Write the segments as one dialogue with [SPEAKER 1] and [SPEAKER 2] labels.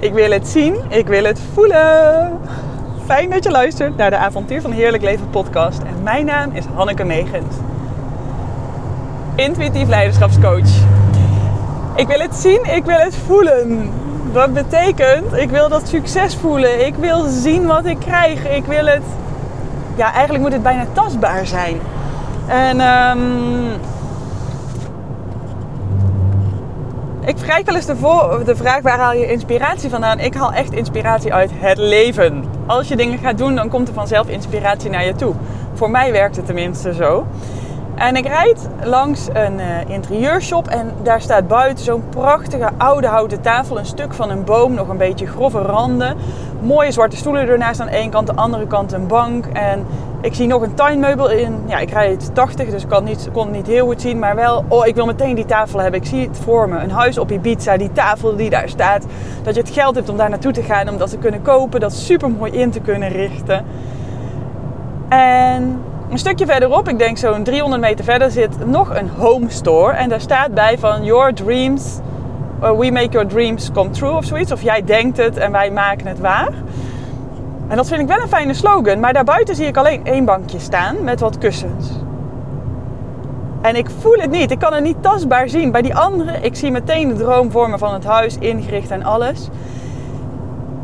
[SPEAKER 1] Ik wil het zien, ik wil het voelen. Fijn dat je luistert naar de Avontuur van Heerlijk Leven podcast. En mijn naam is Hanneke Megens. Intuïtief leiderschapscoach. Ik wil het zien, ik wil het voelen. Dat betekent, ik wil dat succes voelen. Ik wil zien wat ik krijg. Ik wil het... Ja, eigenlijk moet het bijna tastbaar zijn. En... Um, Ik krijg wel eens de, de, vraag waar haal je inspiratie vandaan? Ik haal echt inspiratie uit het leven. Als je dingen gaat doen, dan komt er vanzelf inspiratie naar je toe. Voor mij werkt het tenminste zo. En ik rijd langs een uh, interieurshop en daar staat buiten zo'n prachtige oude houten tafel. Een stuk van een boom, nog een beetje grove randen. Mooie zwarte stoelen ernaast aan één kant, aan de andere kant een bank. En ik zie nog een tuinmeubel in. Ja, ik rijd 80, dus ik kon, niet, kon het niet heel goed zien. Maar wel, oh, ik wil meteen die tafel hebben. Ik zie het voor me. Een huis op Ibiza, die tafel die daar staat. Dat je het geld hebt om daar naartoe te gaan, om dat te kunnen kopen. Dat super mooi in te kunnen richten. En een stukje verderop, ik denk zo'n 300 meter verder, zit nog een home store. En daar staat bij van Your dreams, we make your dreams come true of zoiets. Of jij denkt het en wij maken het waar. En dat vind ik wel een fijne slogan. Maar daarbuiten zie ik alleen één bankje staan met wat kussens. En ik voel het niet. Ik kan het niet tastbaar zien. Bij die andere, ik zie meteen de droomvormen van het huis ingericht en alles.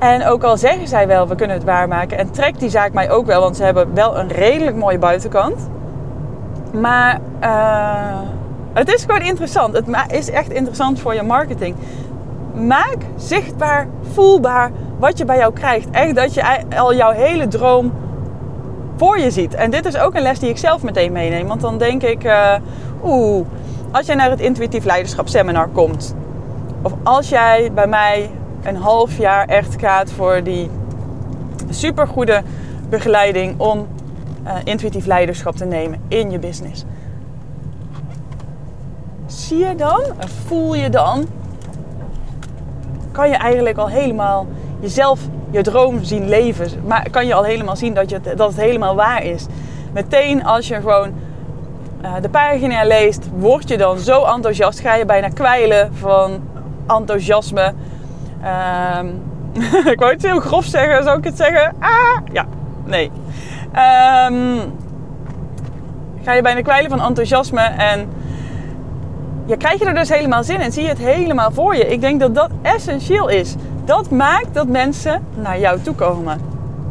[SPEAKER 1] En ook al zeggen zij wel, we kunnen het waarmaken. En trekt die zaak mij ook wel, want ze hebben wel een redelijk mooie buitenkant. Maar uh, het is gewoon interessant. Het is echt interessant voor je marketing. Maak zichtbaar, voelbaar wat je bij jou krijgt. Echt dat je al jouw hele droom voor je ziet. En dit is ook een les die ik zelf meteen meeneem. Want dan denk ik, uh, oeh, als jij naar het intuïtief leiderschap seminar komt. Of als jij bij mij een half jaar echt gaat voor die supergoede begeleiding om uh, intuïtief leiderschap te nemen in je business. Zie je dan, voel je dan, kan je eigenlijk al helemaal jezelf, je droom zien leven. Maar kan je al helemaal zien dat, je dat het helemaal waar is. Meteen als je gewoon uh, de pagina leest, word je dan zo enthousiast. Ga je bijna kwijlen van enthousiasme. Um, ik wou het heel grof zeggen, zou ik het zeggen? Ah, ja, nee. Um, ga je bijna kwijlen van enthousiasme en je er dus helemaal zin in. Zie je het helemaal voor je. Ik denk dat dat essentieel is. Dat maakt dat mensen naar jou toe komen.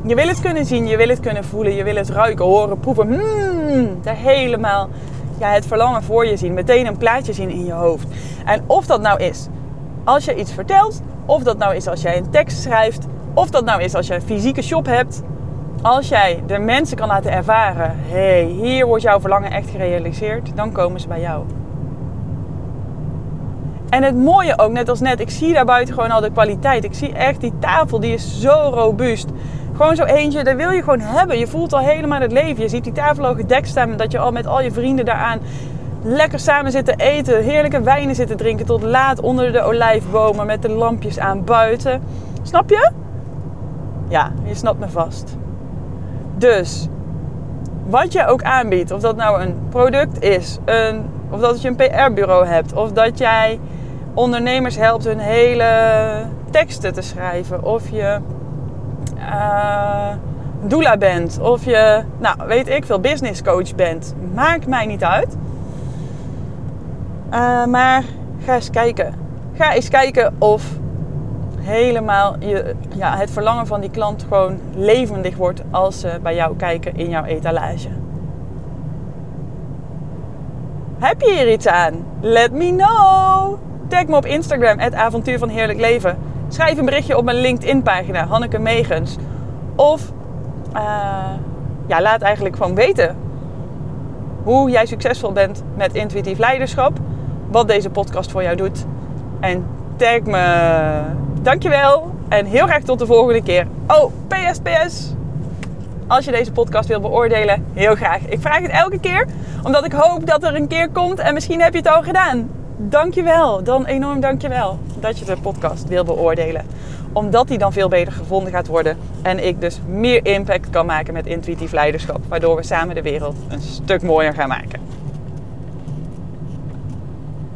[SPEAKER 1] Je wil het kunnen zien, je wil het kunnen voelen, je wil het ruiken, horen, proeven. Hmm, er helemaal ja, het verlangen voor je zien. Meteen een plaatje zien in je hoofd. En of dat nou is als je iets vertelt, of dat nou is als jij een tekst schrijft, of dat nou is als je een fysieke shop hebt. Als jij de mensen kan laten ervaren, hé, hey, hier wordt jouw verlangen echt gerealiseerd, dan komen ze bij jou. En het mooie ook, net als net, ik zie daar buiten gewoon al de kwaliteit. Ik zie echt die tafel, die is zo robuust. Gewoon zo eentje, dat wil je gewoon hebben. Je voelt al helemaal het leven. Je ziet die tafel al gedekt staan. Dat je al met al je vrienden daaraan lekker samen zitten eten. Heerlijke wijnen zitten drinken tot laat onder de olijfbomen met de lampjes aan buiten. Snap je? Ja, je snapt me vast. Dus, wat je ook aanbiedt, of dat nou een product is, een, of dat je een PR-bureau hebt, of dat jij ondernemers helpt hun hele teksten te schrijven. Of je uh, doula bent. Of je, nou weet ik veel, business coach bent. Maakt mij niet uit. Uh, maar ga eens kijken. Ga eens kijken of helemaal je, ja, het verlangen van die klant gewoon levendig wordt als ze bij jou kijken in jouw etalage. Heb je hier iets aan? Let me know! Tag me op Instagram, het avontuur van heerlijk leven. Schrijf een berichtje op mijn LinkedIn-pagina, Hanneke Megens. Of uh, ja, laat eigenlijk gewoon weten hoe jij succesvol bent met intuïtief leiderschap. Wat deze podcast voor jou doet. En tag me. Dankjewel. En heel graag tot de volgende keer. Oh, PS, PS. Als je deze podcast wil beoordelen, heel graag. Ik vraag het elke keer, omdat ik hoop dat er een keer komt en misschien heb je het al gedaan dankjewel. Dan enorm dankjewel dat je de podcast wil beoordelen. Omdat die dan veel beter gevonden gaat worden. En ik dus meer impact kan maken met intuïtief leiderschap. Waardoor we samen de wereld een stuk mooier gaan maken.